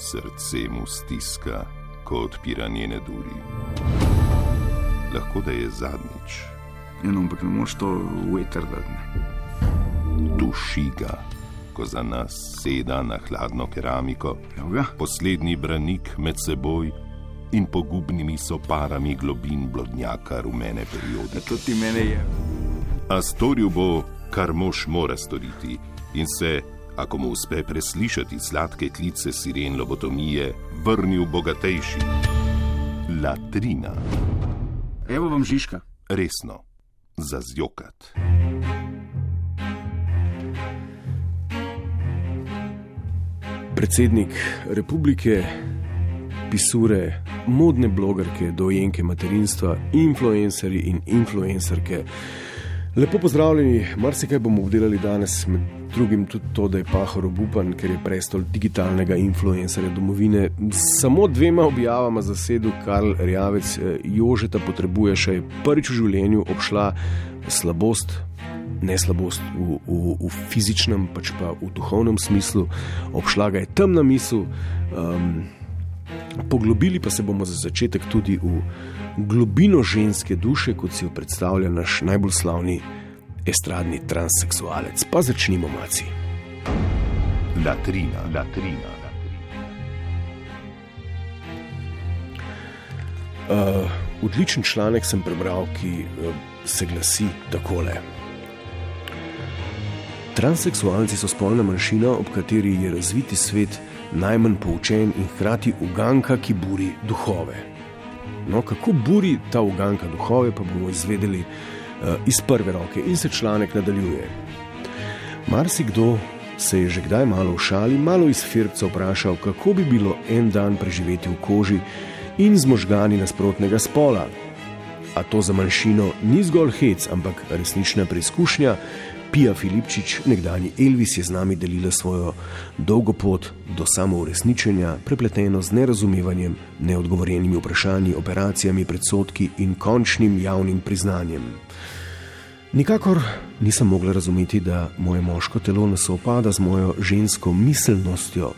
Srce mu stiska, ko odpira njene duri. Lahko da je zadnjič. Eno, ampak ne moreš to veter dati. Duši ga, ko za nas seda na hladno keramiko, Ja, poslednji branik med seboj in pogubnimi soparami globin blodnjaka rumene periode. to ti mene je. A storil bo, kar mož mora storiti, in se, ako mu uspe preslišati sladke klice siren lobotomije, vrnil bogatejši. Latrina, Evo vam Žižka. resno, za zjokat. predsednik republike, pisure, modne blogerke, dojenke materinstva, influencerji in influencerke. Lepo pozdravljeni, marsikaj bomo obdelali danes, med drugim tudi to, da je Pahor obupan, ker je prestol digitalnega influencerja domovine. Samo dvema objavama zasedel Karl Rjavec, eh, Jožeta potrebuje še prvič v življenju obšla slabost, ne slabost v, v, v fizičnem, pač pa v duhovnem smislu, obšla ga je temna misel. Um, Poglobili pa se bomo za začetek tudi v globino ženske duše, kot si jo predstavlja naš najbolj slavni estradni transseksualec. Pa začnimo, maci. Latrina, latrina. Uh, odličen članek sem prebral, ki uh, se glasi takole. Transseksualci so spolna manjšina, ob kateri je razviti svet najmanj poučen in hkrati uganka, ki buri duhove. No, kako buri ta uganka duhove, pa bomo izvedeli uh, iz prve roke in se članek nadaljuje. Marsikdo se je že kdaj malo v šali, malo iz firca vprašal, kako bi bilo en dan preživeti v koži in z možgani nasprotnega spola. A to za manjšino ni zgolj hec, ampak resnična preizkušnja. Pija Filipčič, nekdani Elvis, je z nami delila svojo dolgo pot do samouresničenja, prepleteno z nerazumevanjem, neodgovorjenimi vprašanji, operacijami, predsodki in končnim javnim priznanjem. Nikakor nisem mogla razumeti, da moje moško telo ne soopada z mojo žensko miselnostjo.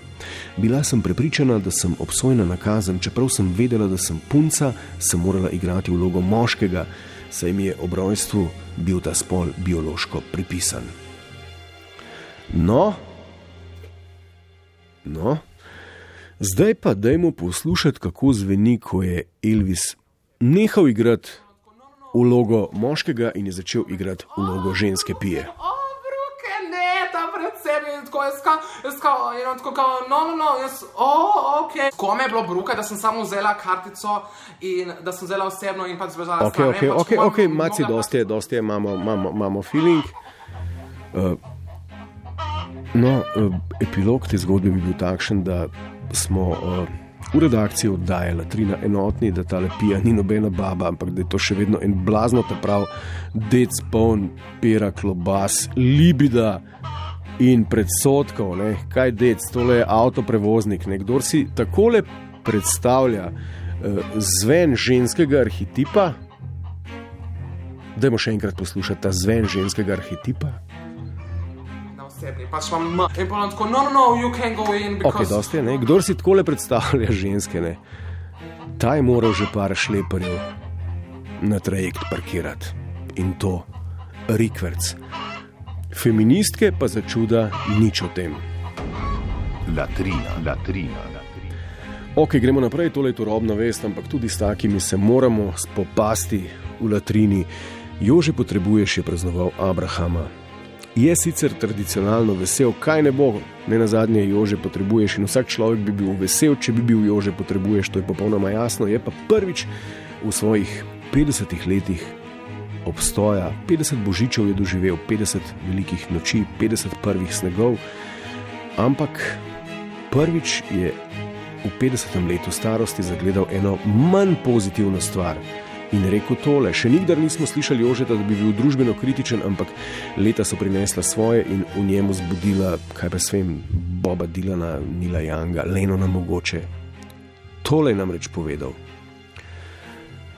Bila sem prepričana, da sem obsojena na kazen, čeprav sem vedela, da sem punca, sem morala igrati vlogo moškega, saj mi je ob rojstvu bil ta spol biološko pripisan. No, no, zdaj pa dajmo poslušati, kako zveni, ko je Elvis nehal igrati vlogo moškega in je začel igrati vlogo ženske pije. In tako jaz, ka, jaz ka, in on tako, kao, no, no, no, jaz, o, ok. Ko me je bilo bruke, da sem samo vzela kartico in da sem vzela osebno in pač zbežala Ok, ok, ok, ok, maci, dosti je, dosti je, imamo, imamo, imamo feeling. Uh, no, uh, epilog te zgodbe bi bil takšen, da smo uh, v redakciji oddajali Trina enotni, da ta lepija ni nobena baba, ampak da je to še vedno en blazno ta prav, dec poln, pera, klobas, libida. In predsotkov, ne? kaj dec, tole je avtoprevoznik. Kdo si takole predstavlja uh, zven ženskega arhetipa, Dajmo še enkrat poslušati ta zven ženskega arhetipa. Pač imam M. In pa on tako, no, no, no, you can go in, Ok, because... dosti je, ne? Kdor si tako le predstavlja ženske, ne? ta je moral že par šleparjev na trajekt parkirati in to rikverc. Feministke pa za čuda nič o tem. Latrina, latrina. Ok, gremo naprej, tole je turobna vest, ampak tudi s takimi se moramo spopasti v latrini. Jože potrebuješ je praznoval Abrahama. Je sicer tradicionalno vesel, kaj ne bo, ne na zadnje Jože potrebuješ in vsak človek bi bil vesel, če bi bil Jože potrebuješ, to je popolnoma jasno. Je pa prvič v svojih 50 letih obstoja, 50 božičev je doživel, 50 velikih noči, 50 prvih snegov, ampak prvič je v 50. letu starosti zagledal eno manj pozitivno stvar. In rekel tole, še nikdar nismo slišali Jožeta, da bi bil družbeno kritičen, ampak leta so prinesla svoje in v njemu zbudila, kaj pa svem, Boba Dilana, Nila Janga, Lenona mogoče. Tole je namreč povedal.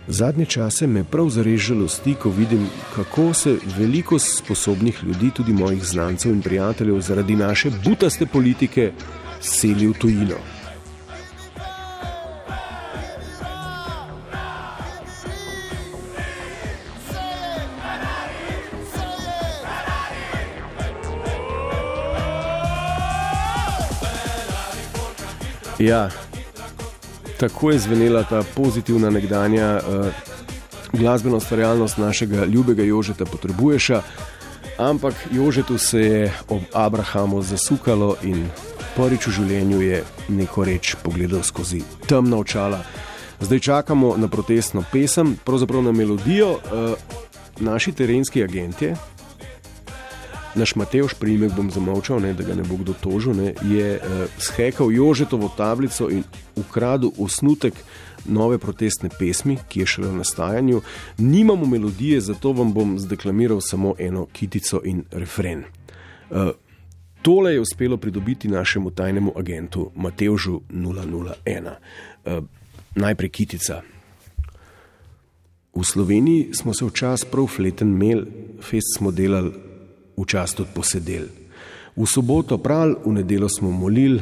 Zadnje čase me prav zares žalosti, ko vidim, kako se veliko sposobnih ljudi, tudi mojih znancev in prijateljev, zaradi naše butaste politike seli v tujino. Ja, tako je zvenela ta pozitivna nekdanja uh, glasbena ustvarjalnost našega ljubega Jožeta Potrebuješa, ampak Jožetu se je ob Abrahamu zasukalo in prvič v življenju je neko reč pogledal skozi temna očala. Zdaj čakamo na protestno pesem, pravzaprav na melodijo. Uh, naši terenski agenti, naš Mateoš, primek bom zamovčal, ne, da ga ne bo kdo tožil, ne, je uh, shekal Jožetovo tablico in ukradel osnutek nove protestne pesmi, ki je šele v nastajanju. Nimamo melodije, zato vam bom zdeklamiral samo eno kitico in refren. Uh, tole je uspelo pridobiti našemu tajnemu agentu Mateožu 001. Uh, najprej kitica. V Sloveniji smo se včasih prav fleten imeli, fest smo delali, včasih tudi posedeli. V soboto prav, v nedelo smo molili,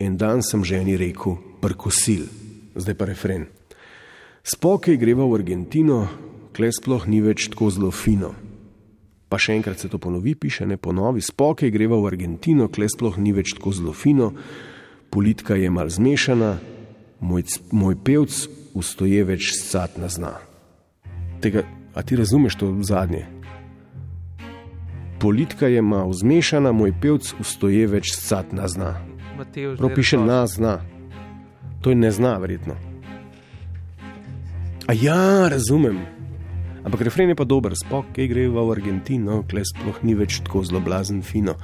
en dan sem ženi rekel: prkosil, zdaj pa refren. Spokaj greva v Argentino, kle sploh ni več tako zelo fino. Pa še enkrat se to ponovi, piše ne ponovi. Spokaj greva v Argentino, kle sploh ni več tako zelo fino, politika je mal zmešana, moj, moj pevc ustoje več sat na zna tega, a ti razumeš to zadnje? Politika je malo zmešana, moj pevc ustoje več sat na zna. Prav piše na zna. To je ne zna, verjetno. A ja, razumem. Ampak refren je pa dober, spok, ki gre v Argentino, kle sploh ni več tako zelo blazen fino.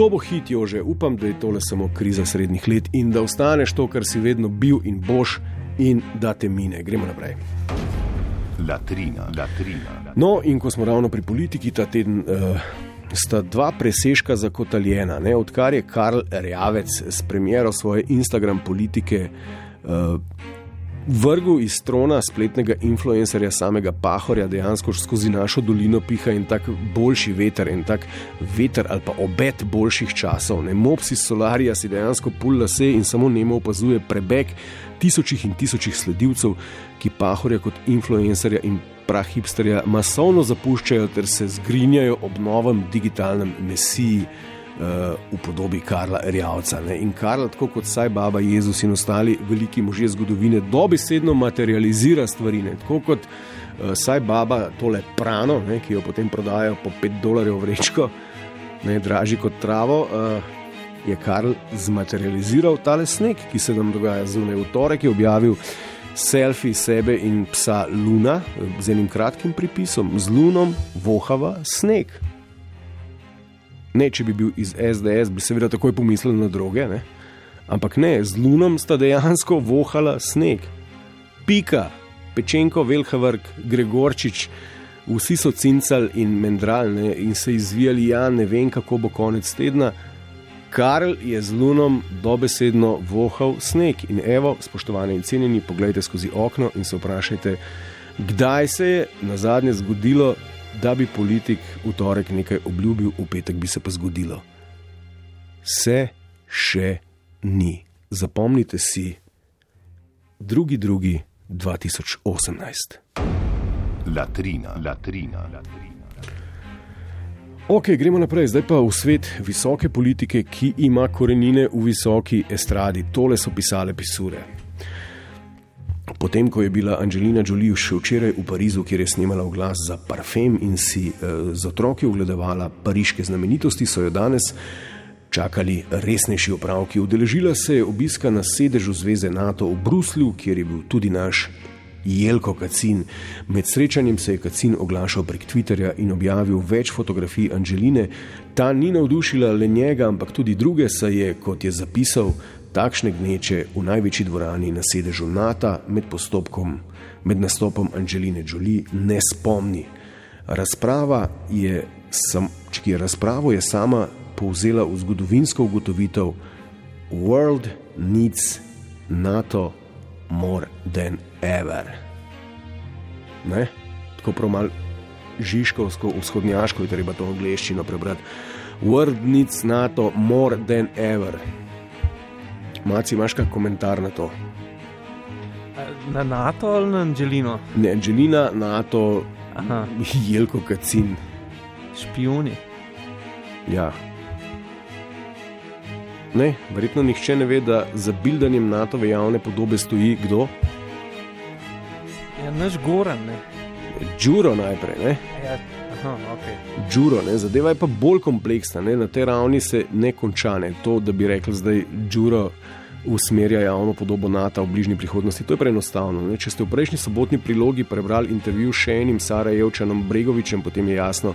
To bo hit, že upam, da je tole samo kriza srednjih let in da ostaneš to, kar si vedno bil in boš, in da te mine. Gremo naprej. Latrina, latrina. No, in ko smo ravno pri politiki, ta teden uh, sta dva presežka zakotaljena. Ne? Odkar je Karl Rjavec s premjero svoje Instagram politike uh, vrgel iz trona spletnega influencerja samega Pahorja, dejansko skozi našo dolino piha in tak boljši veter, in tak veter ali pa obet boljših časov. Ne? Mopsi solarija si dejansko pulla se in samo nemo opazuje prebeg tisočih in tisočih sledilcev, ki Pahorja kot influencerja in prahipsterja masovno zapuščajo ter se zgrinjajo ob novem digitalnem mesiji. V podobi Karla Rjavca. Ne? In Karl, tako kot saj Baba Jezus in ostali veliki možje zgodovine, dobesedno materializira stvari. Ne? Tako kot uh, saj Baba tole prano, ne? ki jo potem prodajo po 5 dolarjev vrečko, ne dražji kot travo. Uh, je Karl zmaterializiral tale sneg, ki se nam dogaja zunaj. V torek je objavil selfie sebe in psa Luna z enim kratkim pripisom: Z Lunom vohava sneg. Ne, če bi bil iz SDS, bi seveda takoj pomislil na droge, ne? ampak ne, z Lunom sta dejansko vohala sneg. Pika, pečenko, Velhavrk, Gregorčič. Vsi so cincali in mendralni in se izvijali, ja, ne vem, kako bo konec tedna, Karl je z lunom dobesedno vohal sneg. In evo, spoštovane in cenjeni, pogledajte skozi okno in se vprašajte, kdaj se je na zadnje zgodilo, da bi politik v torek nekaj obljubil, v petek bi se pa zgodilo. Se še ni. Zapomnite si, drugi, drugi 2018. Latrina, latrina, latrina. Ok, gremo naprej, zdaj pa v svet visoke politike, ki ima korenine v visoki estradi. Tole so pisale pisure. Potem, ko je bila Angelina Jolie še včeraj v Parizu, kjer je snimala glas za parfem in si eh, z otroki ogledovala pariške znamenitosti, so jo danes čakali resnejši opravki. Udeležila se je obiska na sedežu Zveze NATO v Bruslju, kjer je bil tudi naš Jelko Kacin. Med srečanjem se je Kacin oglašal prek Twitterja in objavil več fotografij Anželine. Ta ni navdušila le njega, ampak tudi druge, saj je, kot je zapisal, takšne gneče v največji dvorani na sedežu NATO med postopkom, med nastopom Anželine Jolie ne spomni. Razprava je, sam, je razpravo je sama povzela v zgodovinsko ugotovitev: World needs NATO more than ever. Ne? Tako prav malo žiškovsko, vzhodnjaško je treba to angliščino prebrati. World needs NATO more than ever. Maci, imaš kak komentar na to? Na NATO ali na Angelino? Ne, Angelina, NATO, Aha. Jelko Kacin. Špijuni. Ja. Ne, verjetno nihče ne ve, da za bildanjem NATO-ve javne podobe stoji kdo? Ja, naš Goran, ne. Džuro najprej. Ne? Ja, aha, ok. Džuro, ne? zadeva je pa bolj kompleksna, ne? na tej ravni se ne konča. Ne? To, da bi rekli, da je Džuro usmerja javno podobo NATO v bližnji prihodnosti, to je preenostavno. Ne? Če ste v prejšnji sobotni prilogi prebrali intervju še enim Sarajevčanom Bregovičem, potem je jasno,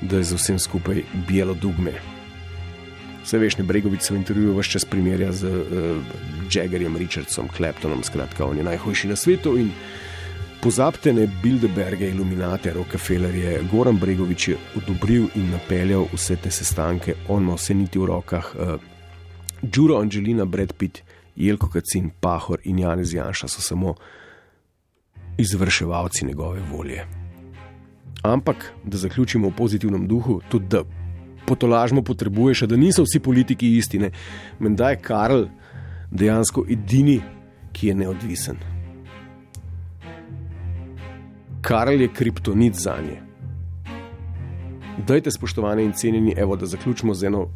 da je z vsem skupaj bijelo dugme. Vse veš, Bregovič se v intervjuju vse čas primerja z uh, Jaggerjem, Richardsom, Claptonom, skratka, on je najhujši na svetu. Pozabite ne Bilderberge, Illuminate, Rockefeller je Goran Bregovič je odobril in napeljal vse te sestanke, on ima vse niti v rokah. Uh, Džuro, Angelina, Brad Pitt, Jelko Kacin, Pahor in Janez Janša so samo izvrševalci njegove volje. Ampak, da zaključimo v pozitivnem duhu, tudi da potolažmo potrebuješ, da niso vsi politiki istine. Menda je Karl dejansko edini, ki je neodvisen. Karl je kriptonit za nje. Dajte, spoštovane in cenjeni, evo, da zaključimo z eno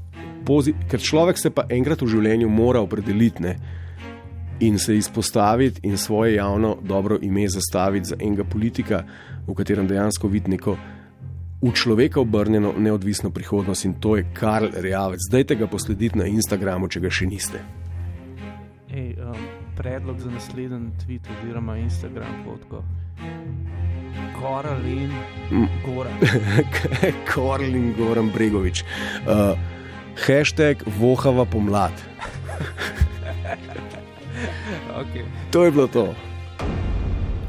pozitivno, ker človek se pa enkrat v življenju mora opredeliti ne? in se izpostaviti in svoje javno dobro ime zastaviti za enega politika, v katerem dejansko vidi neko v človeka obrnjeno neodvisno prihodnost in to je Karl Rejavec. Dajte ga poslediti na Instagramu, če ga še niste. Ej, um, predlog za naslednji tweet oziroma Instagram fotko. Koral in Goran. Koral in Goran Bregovič. Uh, hashtag vohava pomlad. okay. To je bilo to.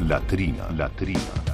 Latrina, latrina.